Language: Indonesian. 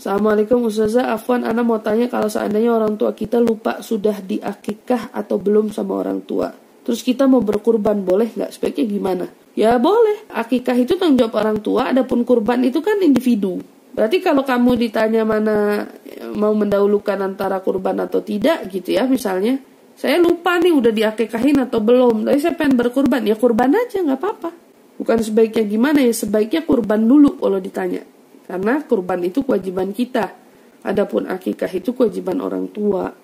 Assalamualaikum Ustazah. Afwan Ana mau tanya kalau seandainya orang tua kita lupa sudah diakikah atau belum sama orang tua. Terus kita mau berkurban boleh nggak? Sebaiknya gimana? Ya boleh. Akikah itu tanggung jawab orang tua Adapun kurban itu kan individu. Berarti kalau kamu ditanya mana mau mendahulukan antara kurban atau tidak gitu ya misalnya saya lupa nih udah diakikahin atau belum. Tapi saya pengen berkurban. Ya kurban aja nggak apa-apa. Bukan sebaiknya gimana ya sebaiknya kurban dulu kalau ditanya karena kurban itu kewajiban kita. Adapun akikah itu kewajiban orang tua.